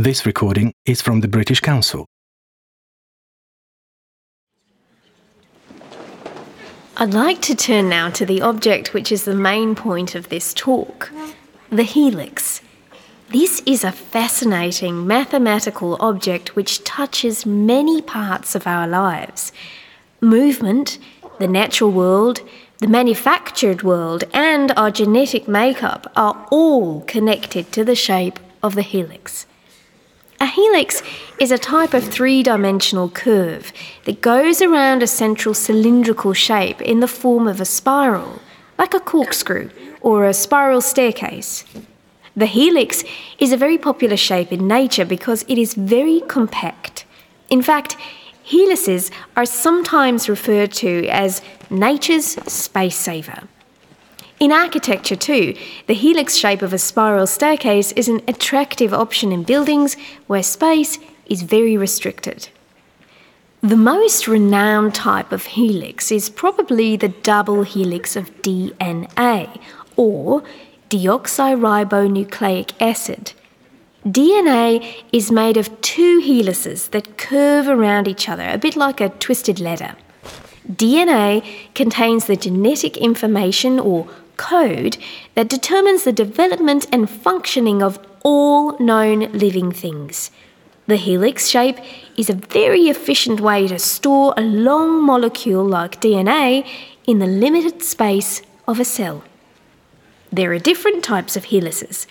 This recording is from the British Council. I'd like to turn now to the object which is the main point of this talk the helix. This is a fascinating mathematical object which touches many parts of our lives movement, the natural world, the manufactured world, and our genetic makeup are all connected to the shape of the helix. A helix is a type of three dimensional curve that goes around a central cylindrical shape in the form of a spiral, like a corkscrew or a spiral staircase. The helix is a very popular shape in nature because it is very compact. In fact, helices are sometimes referred to as nature's space saver. In architecture, too, the helix shape of a spiral staircase is an attractive option in buildings where space is very restricted. The most renowned type of helix is probably the double helix of DNA, or deoxyribonucleic acid. DNA is made of two helices that curve around each other, a bit like a twisted ladder. DNA contains the genetic information or code that determines the development and functioning of all known living things. The helix shape is a very efficient way to store a long molecule like DNA in the limited space of a cell. There are different types of helices.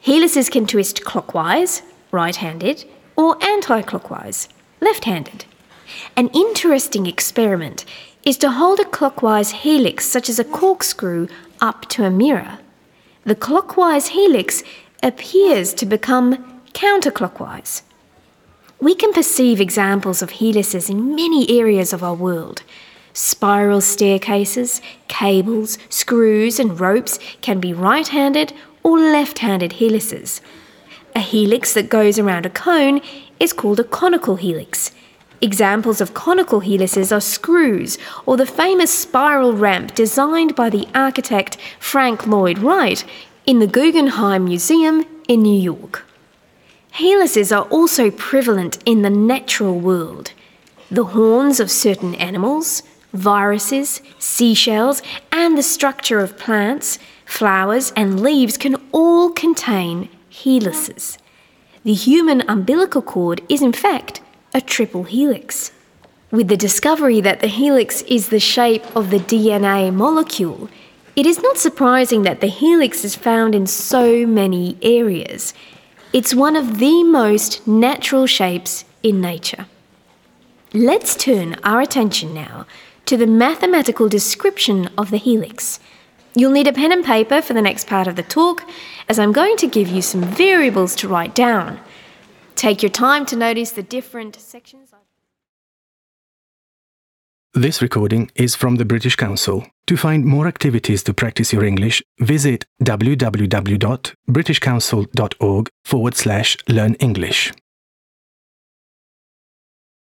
Helices can twist clockwise, right handed, or anti clockwise, left handed. An interesting experiment is to hold a clockwise helix, such as a corkscrew, up to a mirror. The clockwise helix appears to become counterclockwise. We can perceive examples of helices in many areas of our world. Spiral staircases, cables, screws, and ropes can be right handed or left handed helices. A helix that goes around a cone is called a conical helix. Examples of conical helices are screws or the famous spiral ramp designed by the architect Frank Lloyd Wright in the Guggenheim Museum in New York. Helices are also prevalent in the natural world. The horns of certain animals, viruses, seashells, and the structure of plants, flowers, and leaves can all contain helices. The human umbilical cord is, in fact, a triple helix. With the discovery that the helix is the shape of the DNA molecule, it is not surprising that the helix is found in so many areas. It's one of the most natural shapes in nature. Let's turn our attention now to the mathematical description of the helix. You'll need a pen and paper for the next part of the talk, as I'm going to give you some variables to write down. Take your time to notice the different sections. This recording is from the British Council. To find more activities to practice your English, visit www.britishcouncil.org forward slash learn English.